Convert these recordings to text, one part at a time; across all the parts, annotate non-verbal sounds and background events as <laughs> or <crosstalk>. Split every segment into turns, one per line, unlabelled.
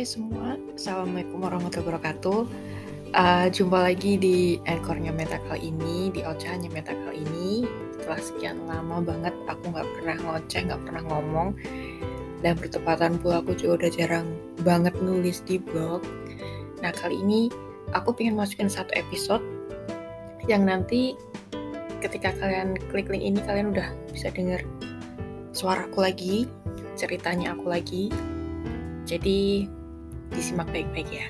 Hai semua, Assalamualaikum warahmatullahi wabarakatuh. Uh, Jumpa lagi di Anchornya Meta kali ini, di Ocehannya Meta kali ini. Setelah sekian lama banget aku gak pernah ngoceh, gak pernah ngomong. Dan bertepatan pula aku juga udah jarang banget nulis di blog. Nah kali ini aku pengen masukin satu episode Yang nanti ketika kalian klik link ini kalian udah bisa denger suaraku lagi, ceritanya aku lagi, jadi disimak baik-baik ya.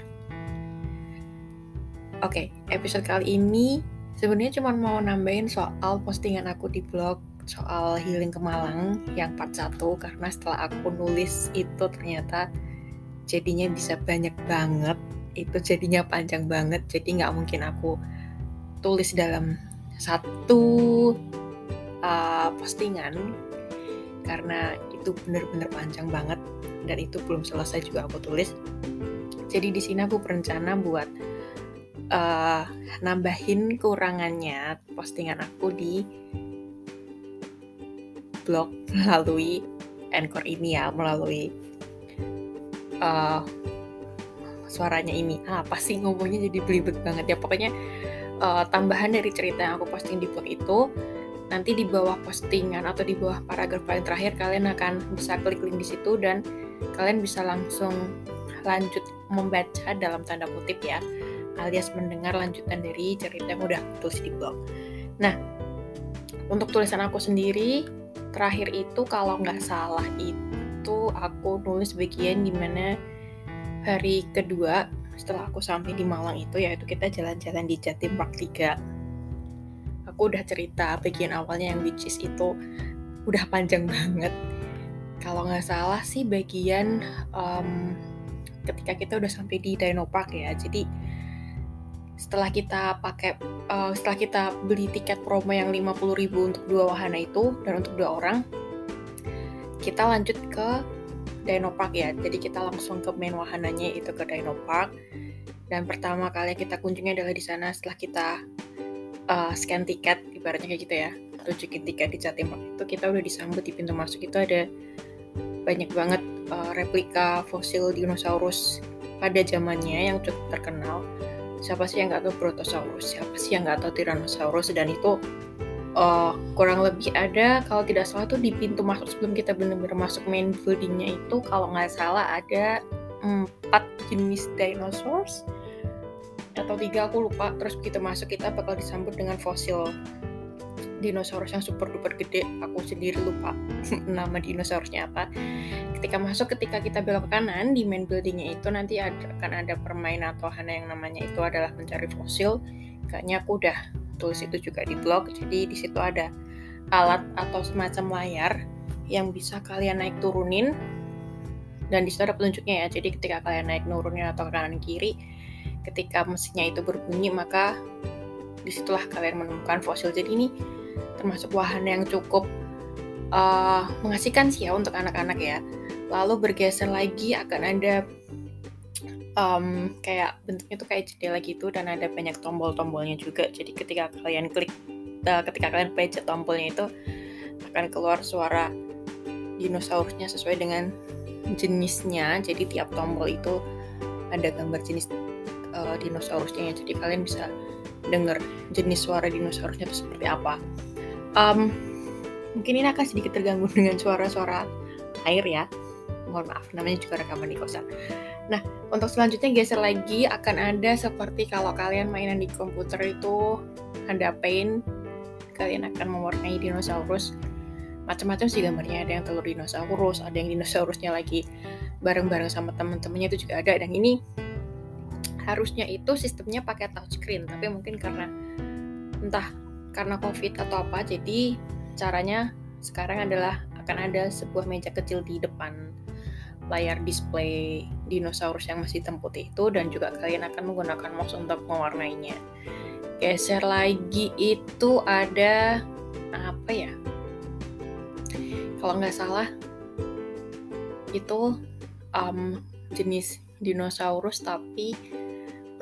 Oke, episode kali ini sebenarnya cuma mau nambahin soal postingan aku di blog soal healing ke Malang yang part 1 karena setelah aku nulis itu ternyata jadinya bisa banyak banget itu jadinya panjang banget jadi nggak mungkin aku tulis dalam satu uh, postingan karena itu bener-bener panjang banget dan itu belum selesai juga aku tulis. Jadi di sini aku berencana buat uh, nambahin kekurangannya postingan aku di blog melalui Anchor ini ya, melalui uh, suaranya ini. Ah, apa sih ngomongnya jadi belibet banget ya. Pokoknya uh, tambahan dari cerita yang aku posting di blog itu nanti di bawah postingan atau di bawah paragraf paling terakhir kalian akan bisa klik link di situ dan kalian bisa langsung lanjut membaca dalam tanda kutip ya alias mendengar lanjutan dari cerita yang udah tulis di blog. Nah, untuk tulisan aku sendiri terakhir itu kalau nggak salah itu aku nulis bagian di mana hari kedua setelah aku sampai di Malang itu yaitu kita jalan-jalan di Jatim Park 3 aku udah cerita bagian awalnya yang which is itu udah panjang <laughs> banget kalau nggak salah sih bagian um, ketika kita udah sampai di Dino Park ya jadi setelah kita pakai uh, setelah kita beli tiket promo yang 50.000 untuk dua wahana itu dan untuk dua orang kita lanjut ke Dino Park ya. Jadi kita langsung ke main wahananya itu ke Dino Park. Dan pertama kali kita kunjungi adalah di sana setelah kita uh, scan tiket ibaratnya kayak gitu ya. Tunjukin tiket di Jatim itu kita udah disambut di pintu masuk. Itu ada banyak banget uh, replika fosil dinosaurus pada zamannya yang cukup terkenal. Siapa sih yang nggak tahu Brontosaurus siapa sih yang nggak tahu Tyrannosaurus? Dan itu uh, kurang lebih ada kalau tidak salah tuh di pintu masuk sebelum kita benar-benar masuk main buildingnya itu kalau nggak salah ada empat jenis dinosaurus atau tiga aku lupa. Terus kita masuk kita bakal disambut dengan fosil dinosaurus yang super duper gede aku sendiri lupa <laughs> nama dinosaurusnya apa. Ketika masuk ketika kita belok ke kanan di main buildingnya itu nanti ada, akan ada permainan atau hana yang namanya itu adalah mencari fosil. Kayaknya aku udah tulis itu juga di blog jadi di situ ada alat atau semacam layar yang bisa kalian naik turunin. Dan di situ ada petunjuknya ya jadi ketika kalian naik nurunin atau ke kanan kiri ketika mesinnya itu berbunyi maka di situlah kalian menemukan fosil. Jadi ini termasuk wahana yang cukup uh, mengasihkan sih ya untuk anak-anak ya. Lalu bergeser lagi akan ada um, kayak bentuknya tuh kayak jendela gitu dan ada banyak tombol-tombolnya juga. Jadi ketika kalian klik uh, ketika kalian pencet tombolnya itu akan keluar suara dinosaurusnya sesuai dengan jenisnya. Jadi tiap tombol itu ada gambar jenis uh, dinosaurusnya. Ya jadi kalian bisa dengar jenis suara dinosaurusnya itu seperti apa um, mungkin ini akan sedikit terganggu <laughs> dengan suara-suara air ya. Mohon maaf namanya juga rekaman di kosan. Nah untuk selanjutnya geser lagi akan ada seperti kalau kalian mainan di komputer itu ada paint kalian akan mewarnai dinosaurus. Macam-macam sih gambarnya ada yang telur dinosaurus ada yang dinosaurusnya lagi bareng-bareng sama teman-temannya itu juga ada. Dan ini harusnya itu sistemnya pakai touchscreen tapi mungkin karena entah karena covid atau apa jadi caranya sekarang adalah akan ada sebuah meja kecil di depan layar display dinosaurus yang masih hitam putih itu dan juga kalian akan menggunakan mouse untuk mewarnainya. Geser lagi itu ada apa ya? Kalau nggak salah itu um, jenis dinosaurus tapi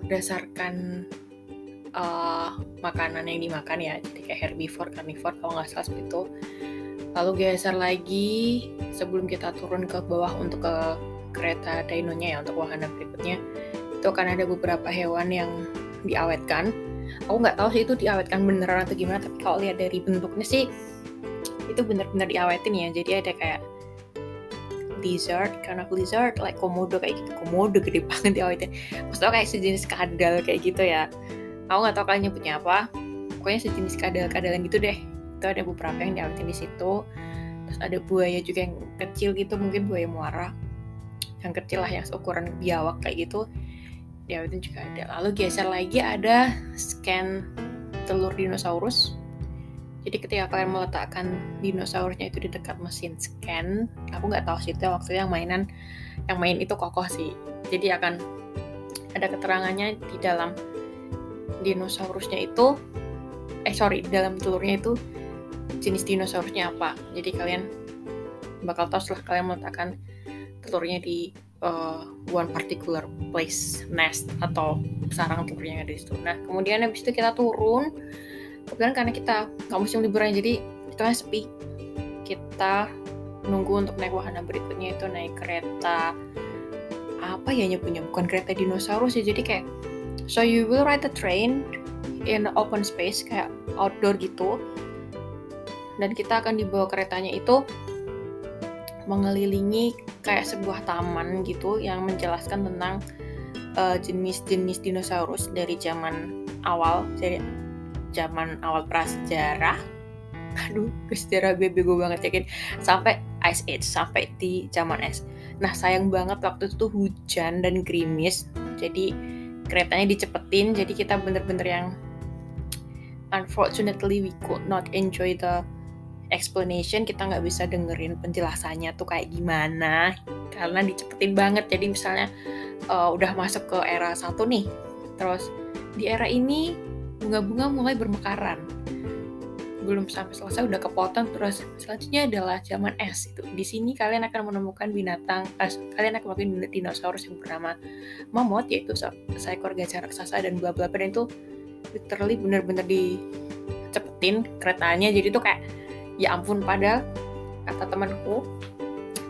berdasarkan uh, makanan yang dimakan ya jadi kayak herbivore carnivore kalau nggak salah seperti itu. Lalu geser lagi sebelum kita turun ke bawah untuk ke kereta dinonya ya untuk wahana berikutnya itu akan ada beberapa hewan yang diawetkan. Aku nggak tahu sih itu diawetkan beneran atau gimana tapi kalau lihat dari bentuknya sih itu bener-bener diawetin ya. Jadi ada kayak lizard karena lizard like komodo kayak gitu. Komodo gede <laughs> banget diawetin. Maksudnya kayak sejenis kadal kayak gitu ya aku nggak tahu kalian nyebutnya apa. Pokoknya sejenis kadal-kadalan gitu deh. Itu ada beberapa yang diawetin di situ. Terus ada buaya juga yang kecil gitu mungkin buaya muara. Yang kecil lah yang seukuran biawak kayak gitu. Diawetin juga ada. Lalu geser lagi ada scan telur dinosaurus. Jadi ketika kalian meletakkan dinosaurusnya itu di dekat mesin scan aku nggak tahu sih itu waktu yang mainan yang main itu kokoh sih. Jadi akan ada keterangannya di dalam dinosaurusnya itu eh sorry dalam telurnya itu jenis dinosaurusnya apa. Jadi kalian bakal tahu setelah kalian meletakkan telurnya di uh, one particular place nest atau sarang telurnya yang ada di situ. Nah kemudian habis itu kita turun. Kemudian karena kita nggak musim liburan jadi itu sepi. Kita nunggu untuk naik wahana berikutnya itu naik kereta apa ya nyebutnya? Bukan kereta dinosaurus ya jadi kayak so you will ride the train in open space kayak outdoor gitu. Dan kita akan dibawa keretanya itu mengelilingi kayak sebuah taman gitu yang menjelaskan tentang uh, jenis-jenis dinosaurus dari zaman awal dari zaman awal prasejarah. Aduh sejarah gue banget yakin. Sampai Ice Age sampai di zaman es nah sayang banget waktu itu hujan dan gerimis. Jadi keretanya dicepetin jadi kita bener-bener yang unfortunately we could not enjoy the explanation kita nggak bisa dengerin penjelasannya tuh kayak gimana karena dicepetin banget. Jadi misalnya uh, udah masuk ke era satu nih terus di era ini bunga-bunga mulai bermekaran belum sampai selesai udah kepotong. Terus selanjutnya adalah zaman es itu. Di sini kalian akan menemukan binatang eh, kalian akan menemukan dinosaurus yang bernama mamut yaitu seekor gajah raksasa dan bla bla bla itu literally bener-bener dicepetin keretanya. Jadi tuh kayak ya ampun padahal kata temanku.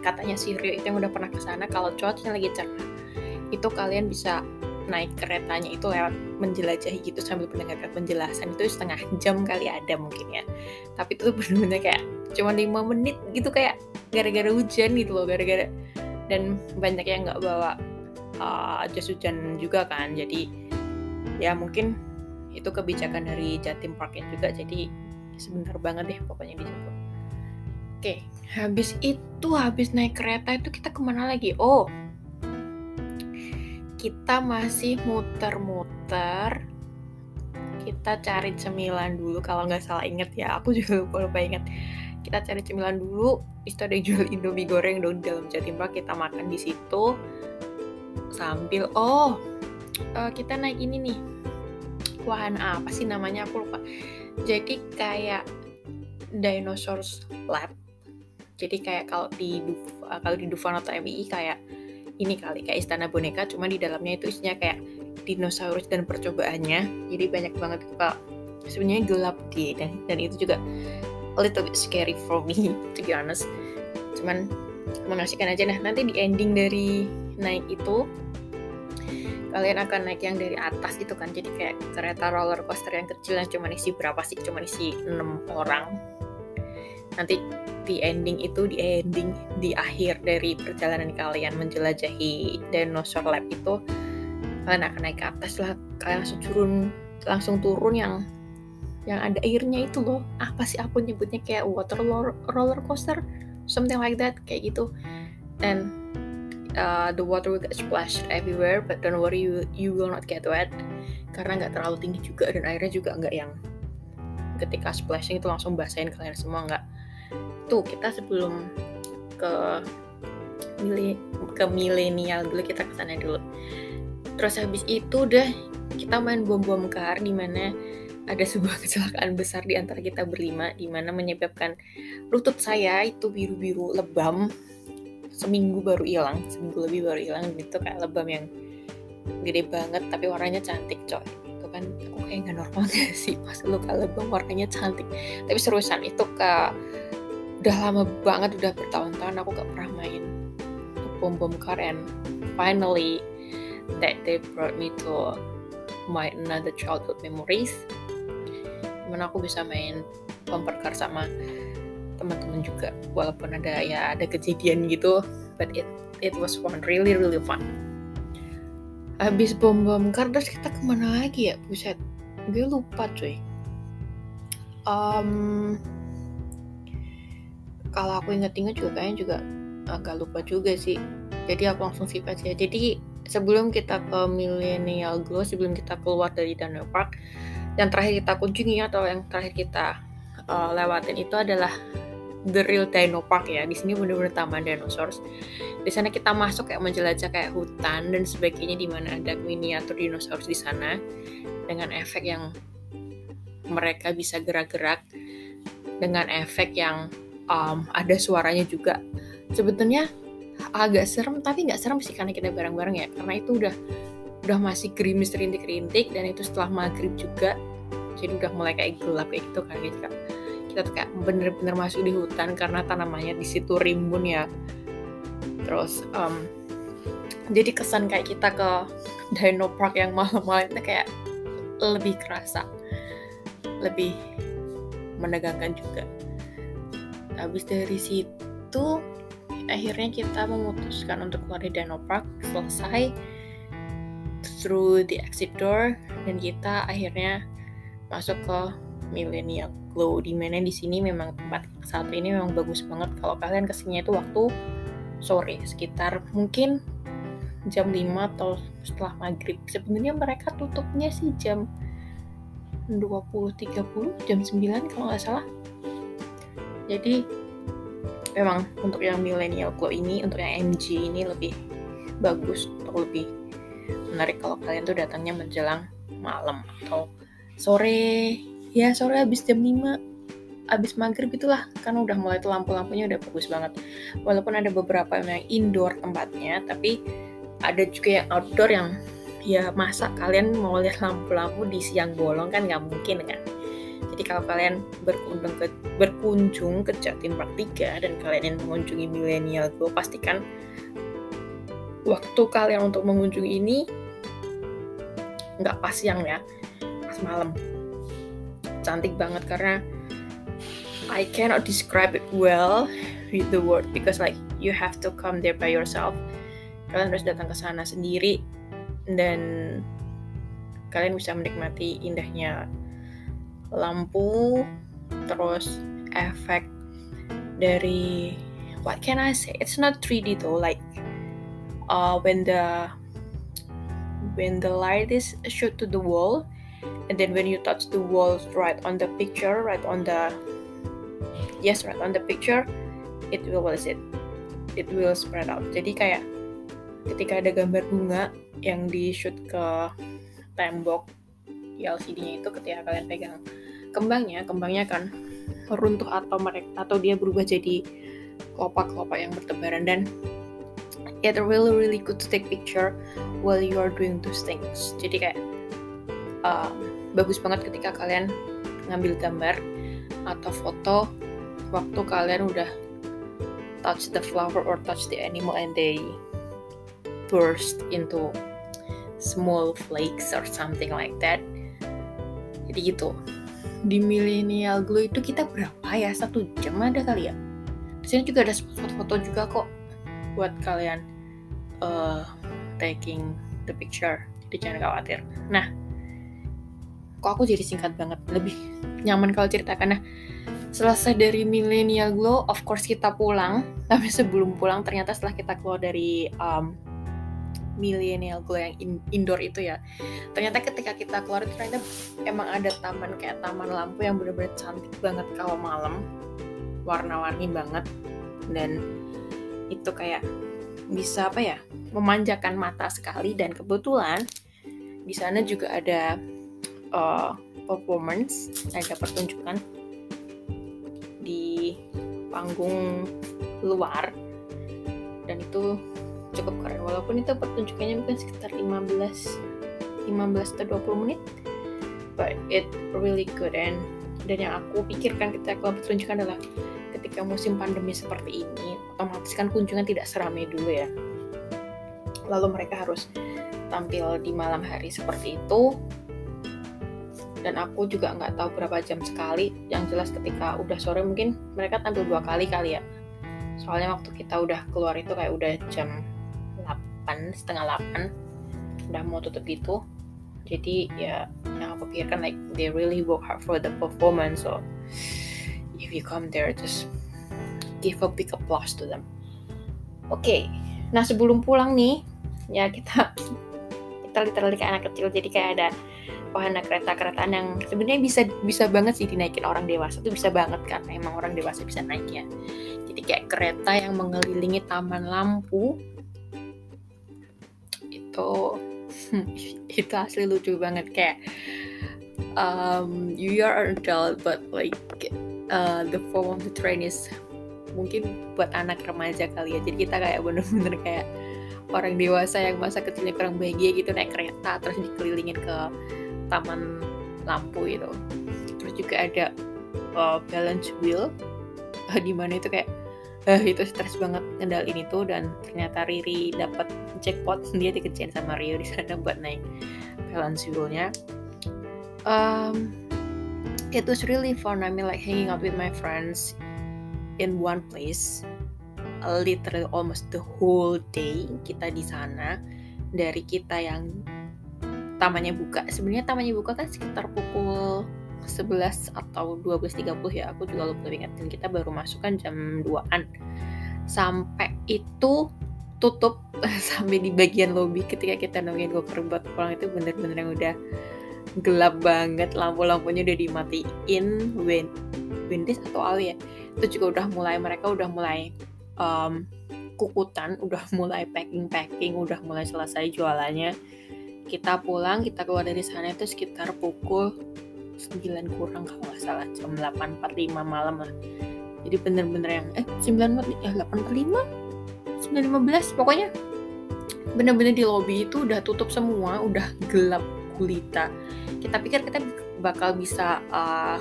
Katanya si Rio itu yang udah pernah ke sana. Kalau cuacanya lagi cerah itu kalian bisa naik keretanya itu lewat menjelajahi gitu sambil mendengarkan penjelasan. Itu setengah jam kali ada mungkin ya. Tapi itu bener-bener kayak cuma lima menit gitu kayak gara-gara hujan gitu loh gara-gara. Dan banyak yang nggak bawa uh, jas hujan juga kan. Jadi ya mungkin itu kebijakan dari Jatim Parknya juga. Jadi sebentar banget deh pokoknya di situ. Oke habis itu habis naik kereta itu kita ke mana lagi? Oh kita masih muter-muter. Kita cari cemilan dulu kalau nggak salah inget ya aku juga lupa lupa inget. Kita cari cemilan dulu itu ada jual indomie goreng dong di dalam Jatim Park kita makan di situ. Sambil oh uh, kita naik ini nih. Wahana apa sih namanya aku lupa. Jadi kayak dinosaurs lab. Jadi kayak kalau di kalau di Dufan atau MII kayak ini kali kayak istana boneka cuma di dalamnya itu isinya kayak dinosaurus dan percobaannya. Jadi banyak banget pak sebenarnya gelap di dan dan itu juga a little bit scary for me <laughs> to be honest. Cuman mengasihkan aja. Nah nanti di ending dari naik itu kalian akan naik yang dari atas itu kan. Jadi kayak kereta roller coaster yang kecil yang cuma isi berapa sih? Cuma isi 6 orang. Nanti di ending itu di ending di akhir dari perjalanan kalian menjelajahi dinosaur lab itu kalian akan naik ke atas lah kalian langsung turun langsung turun yang yang ada airnya itu loh. Apa sih aku nyebutnya kayak water roller coaster? Something like that kayak gitu. Dan uh, the water will get splashed everywhere but don't worry you you will not get wet. Karena nggak terlalu tinggi juga dan airnya juga nggak yang ketika splashing itu langsung basahin kalian semua nggak tuh kita sebelum ke mili ke milenial dulu kita ke sana dulu. Terus habis itu udah kita main bom bom kar di mana ada sebuah <laughs> kecelakaan besar di antara kita berlima di mana menyebabkan lutut saya itu biru-biru lebam. Seminggu baru hilang seminggu lebih baru hilang gitu kayak lebam yang gede banget tapi warnanya cantik coy. Itu kan aku kayak nggak normal <laughs> sih? Pas luka lebam warnanya cantik. Tapi seriusan itu ke udah lama banget udah bertahun-tahun aku gak pernah main bom bom car and finally that they brought me to my another childhood memories. Di mana aku bisa main bumper car sama teman-teman juga walaupun ada ya ada kejadian gitu but it it was fun really really fun. Habis bom bom car terus kita ke mana lagi ya? Buset gue lupa cuy. Um, kalau aku inget-inget juga kayaknya juga agak lupa juga sih. Jadi aku langsung skip aja. Jadi sebelum kita ke Millennial Glow sebelum kita keluar dari Dino Park yang terakhir kita kunjungi atau yang terakhir kita uh, lewatin itu adalah the real Dino Park ya. Di sini benar-benar taman dinosaurus. Di sana kita masuk kayak menjelajah kayak hutan dan sebagainya di mana ada miniatur dinosaurus di sana dengan efek yang mereka bisa gerak-gerak dengan efek yang um, ada suaranya juga. Sebetulnya agak serem tapi nggak serem sih karena kita bareng-bareng ya. Karena itu udah udah masih gerimis rintik-rintik dan itu setelah maghrib juga. Jadi udah mulai kayak gelap kayak gitu kan gitu kita tuh kayak bener-bener masuk di hutan karena tanamannya di situ rimbun ya. Terus um, jadi kesan kayak kita ke Dino Park yang malam-malam itu kayak lebih kerasa lebih menegangkan juga habis dari situ akhirnya kita memutuskan untuk keluar dari Dino Park selesai. Through the exit door dan kita akhirnya masuk ke Millennial Glow di mana di sini memang tempat satu ini memang bagus banget. Kalau kalian ke sini itu waktu sore sekitar mungkin jam 5 atau setelah maghrib. Sebenarnya mereka tutupnya sih jam 20.30 jam 9 kalau nggak salah jadi memang untuk yang millennial glow ini untuk yang MG ini lebih bagus atau lebih menarik kalau kalian tuh datangnya menjelang malam atau sore. Ya sore habis jam 5 habis maghrib itulah. Kan udah mulai tuh lampu-lampunya udah bagus banget. Walaupun ada beberapa yang indoor tempatnya tapi ada juga yang outdoor yang ya masa kalian mau lihat lampu-lampu di siang bolong kan nggak mungkin kan jadi kalau kalian berkunjung ke berkunjung ke Jatim Park 3 dan kalian ingin mengunjungi Millennial Glow, pastikan waktu kalian untuk mengunjungi ini nggak pas siang ya, pas malam. Cantik banget karena I cannot describe it well with the word because like you have to come there by yourself. Kalian harus datang ke sana sendiri dan kalian bisa menikmati indahnya lampu terus efek dari what can I say? It's not 3D though like uh, when the when the light is shoot to the wall and then when you touch the walls right on the picture right on the yes right on the picture it will what is it? It will spread out. Jadi kayak ketika ada gambar bunga yang di shoot ke tembok LCD-nya itu ketika kalian pegang kembangnya, kembangnya akan runtuh atau mereka atau dia berubah jadi kelopak-kelopak yang bertebaran. Dan it really really good to take picture while you are doing those things. Jadi kayak uh, bagus banget ketika kalian ngambil gambar atau foto waktu kalian udah touch the flower or touch the animal and they burst into small flakes or something like that. Jadi gitu di millennial glow itu kita berapa ya? Satu jam ada kali ya? Di sini juga ada foto-foto juga kok buat kalian uh, taking the picture. Jadi jangan khawatir. Nah kok aku jadi singkat banget? Lebih nyaman kalau ceritakan. Nah selesai dari millennial glow of course kita pulang. Tapi sebelum pulang ternyata setelah kita keluar dari um, millennial glow yang in, indoor itu ya. Ternyata ketika kita keluar itu ternyata emang ada taman kayak taman lampu yang bener-bener cantik banget kalau malam. Warna-warni banget. Dan itu kayak bisa apa ya memanjakan mata sekali. Dan kebetulan di sana juga ada uh, performance ada pertunjukan di panggung luar. Dan itu cukup keren. Walaupun itu pertunjukannya mungkin sekitar 15 15 atau 20 menit but it really good. And dan yang aku pikirkan ketika aku pertunjukan adalah ketika musim pandemi seperti ini otomatis kan kunjungan tidak seramai dulu ya. Lalu mereka harus tampil di malam hari seperti itu. Dan aku juga nggak tahu berapa jam sekali. Yang jelas ketika udah sore mungkin mereka tampil dua kali kali ya. Soalnya waktu kita udah keluar itu kayak udah jam 8 setengah 8 udah mau tutup itu jadi ya yang aku pikirkan like they really work hard for the performance. So if you come there just give a big applause to them. Oke. Okay. nah sebelum pulang nih ya kita kita literally kayak anak kecil. Jadi kayak ada wahana kereta-keretaan yang sebenarnya bisa bisa banget sih dinaikin orang dewasa tuh bisa banget karena emang orang dewasa bisa naiknya. Jadi kayak kereta yang mengelilingi taman lampu itu <laughs> itu asli lucu banget kayak um, you are an adult but like uh, the form of the train is mungkin buat anak remaja kali ya. Jadi kita kayak bener-bener kayak orang dewasa yang masa kecilnya kurang bahagia gitu naik kereta terus dikelilingin ke taman lampu itu. Terus juga ada uh, balance wheel. Uh, <laughs> di mana itu kayak uh, itu stres banget ngendalin itu dan ternyata Riri dapat jackpot dia dikejain sama Rio di sana buat naik balance wheelnya um, it was really fun. I mean like hanging out with my friends in one place literally almost the whole day kita di sana. Dari kita yang tamannya buka. Sebenarnya tamannya buka kan sekitar pukul 11 atau 12.30 ya aku juga lupa ingat dan kita baru masuk kan jam 2an sampai itu tutup <laughs> sampai di bagian lobby ketika kita nungguin goker buat pulang itu bener-bener yang udah gelap banget. Lampu-lampunya udah dimatiin. Wind windis atau ali ya itu juga udah mulai mereka udah mulai um, kukutan udah mulai packing packing udah mulai selesai jualannya. Kita pulang kita keluar dari sana itu sekitar pukul 9 kurang kalau nggak salah jam 8.45 malam lah. Jadi bener-bener yang eh 9 ya 8.45 9.15 pokoknya bener-bener di lobby itu udah tutup semua udah gelap gulita. Kita pikir kita bakal bisa uh,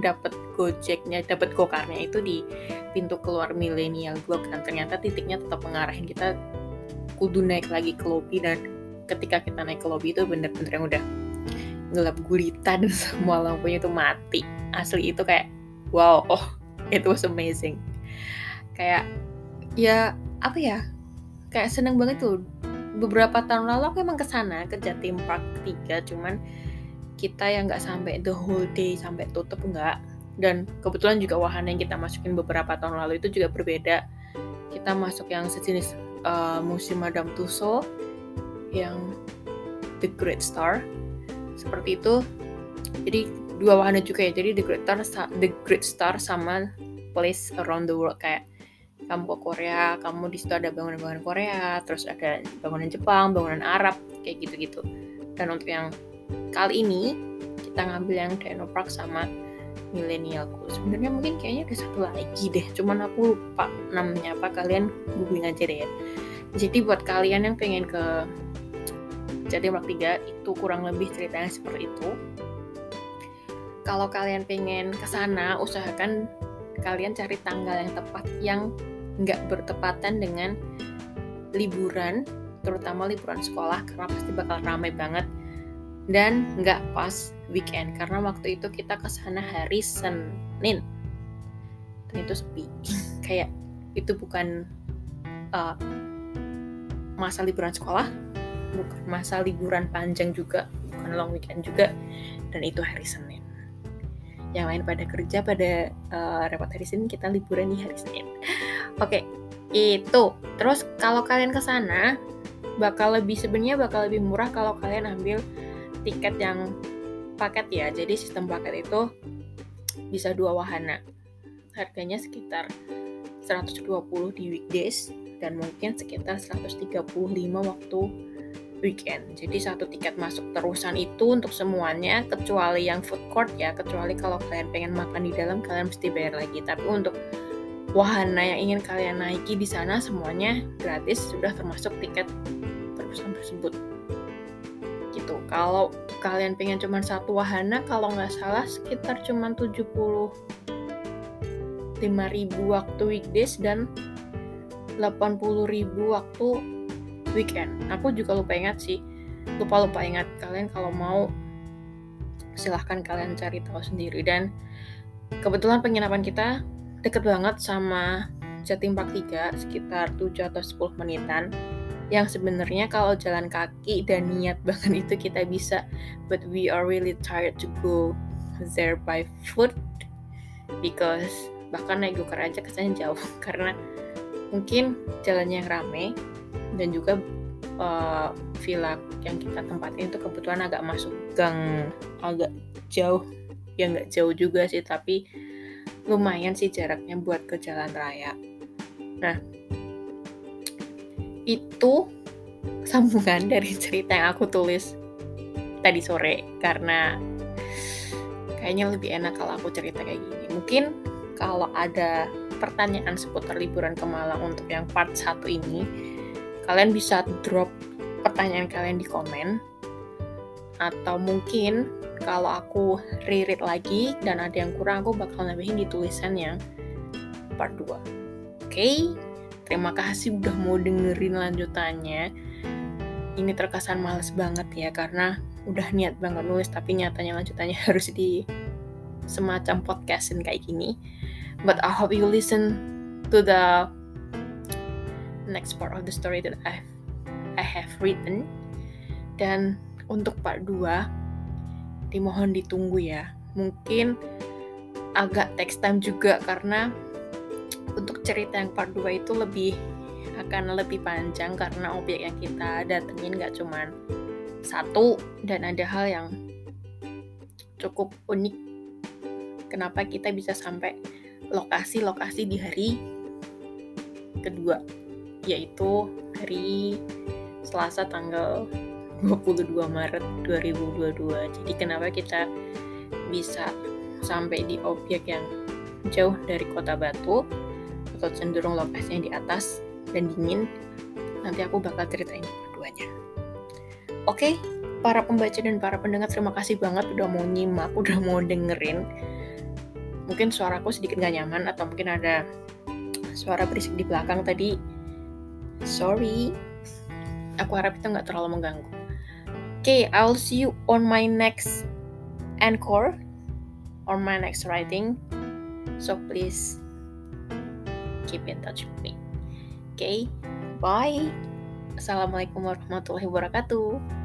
dapat gojeknya dapat gokarnya itu di pintu keluar milenial blok dan ternyata titiknya tetap mengarahin kita. Kudu naik lagi ke lobby dan ketika kita naik ke lobby itu bener-bener yang udah gelap gulita dan <laughs> semua lampunya itu mati. Asli itu kayak wow oh it was amazing. Kayak ya apa ya? Kayak seneng banget tuh. Beberapa tahun lalu aku emang ke sana ke Jatim Park 3 cuman kita yang nggak sampai the whole day sampai tutup nggak. Dan kebetulan juga wahana yang kita masukin beberapa tahun lalu itu juga berbeda. Kita masuk yang sejenis uh, musim Madame Tussauds yang The Great Star seperti itu jadi dua wahana juga ya jadi The Great Star The Great Star sama Place Around the World kayak kamu ke Korea, kamu di situ ada bangunan-bangunan Korea, terus ada bangunan Jepang, bangunan Arab, kayak gitu-gitu. Dan untuk yang kali ini kita ngambil yang Dino Park sama Millennialku. Sebenarnya mungkin kayaknya ada satu lagi deh, cuman aku lupa namanya apa. Kalian googling aja deh ya. Jadi buat kalian yang pengen ke Jatim Park 3 itu kurang lebih ceritanya seperti itu. Kalau kalian pengen ke sana, usahakan kalian cari tanggal yang tepat yang nggak bertepatan dengan liburan, terutama liburan sekolah karena pasti bakal ramai banget dan nggak pas weekend karena waktu itu kita ke sana hari Senin dan itu sepi <laughs> kayak itu bukan uh, masa liburan sekolah bukan masa liburan panjang juga bukan long weekend juga dan itu hari Senin. Yang lain pada kerja pada uh, repot hari Senin kita liburan di hari Senin. <laughs> Oke okay, itu. Terus kalau kalian ke sana bakal lebih sebenarnya bakal lebih murah kalau kalian ambil tiket yang paket ya. Jadi sistem paket itu bisa dua wahana. Harganya sekitar 120 di weekdays dan mungkin sekitar 135 waktu weekend. Jadi satu tiket masuk terusan itu untuk semuanya kecuali yang food court ya, kecuali kalau kalian pengen makan di dalam kalian mesti bayar lagi. Tapi untuk wahana yang ingin kalian naiki di sana semuanya gratis sudah termasuk tiket terusan tersebut. Gitu. Kalau kalian pengen cuma satu wahana kalau nggak salah sekitar cuma 70 5000 waktu weekdays dan 80.000 waktu weekend. Aku juga lupa ingat sih, lupa-lupa ingat kalian kalau mau silahkan kalian cari tahu sendiri. Dan kebetulan penginapan kita deket banget sama Jatim Park 3 sekitar 7 atau 10 menitan. Yang sebenarnya kalau jalan kaki dan niat <laughs> banget itu kita bisa but we are really tired to go there by foot because bahkan naik gokar aja kesannya jauh. <laughs> Karena mungkin jalannya yang rame dan juga uh, villa yang kita tempatin itu kebetulan agak masuk gang agak jauh. Ya nggak jauh juga sih tapi lumayan sih jaraknya buat ke jalan raya. Nah itu sambungan dari cerita yang aku tulis tadi sore karena kayaknya lebih enak kalau aku cerita kayak gini. Mungkin kalau ada pertanyaan seputar liburan ke Malang untuk yang part 1 ini kalian bisa drop pertanyaan kalian di komen. Atau mungkin kalau aku reread lagi dan ada yang kurang aku bakal nambahin di tulisan yang part 2 oke okay? terima kasih udah mau dengerin lanjutannya. Ini terkesan males banget ya karena udah niat banget nulis tapi nyatanya lanjutannya <laughs> harus di semacam podcastin kayak gini. But I hope you listen to the next part of the story that I I have written. Dan untuk part 2 dimohon ditunggu ya. Mungkin agak text time juga karena untuk cerita yang part 2 itu lebih akan lebih panjang karena objek yang kita datengin gak cuman satu dan ada hal yang cukup unik. Kenapa kita bisa sampai lokasi-lokasi di hari kedua yaitu hari Selasa tanggal 22 Maret 2022. Jadi kenapa kita bisa sampai di objek yang jauh dari kota Batu atau cenderung lokasinya di atas dan dingin? Nanti aku bakal ceritain keduanya. Oke, para pembaca dan para pendengar terima kasih banget udah mau nyimak, udah mau dengerin. Mungkin suaraku sedikit gak nyaman atau mungkin ada suara berisik di belakang tadi sorry. Aku harap itu nggak terlalu mengganggu. Oke okay, I'll see you on my next encore on my next writing. So please keep in touch with me. Oke okay, bye. Assalamualaikum warahmatullahi wabarakatuh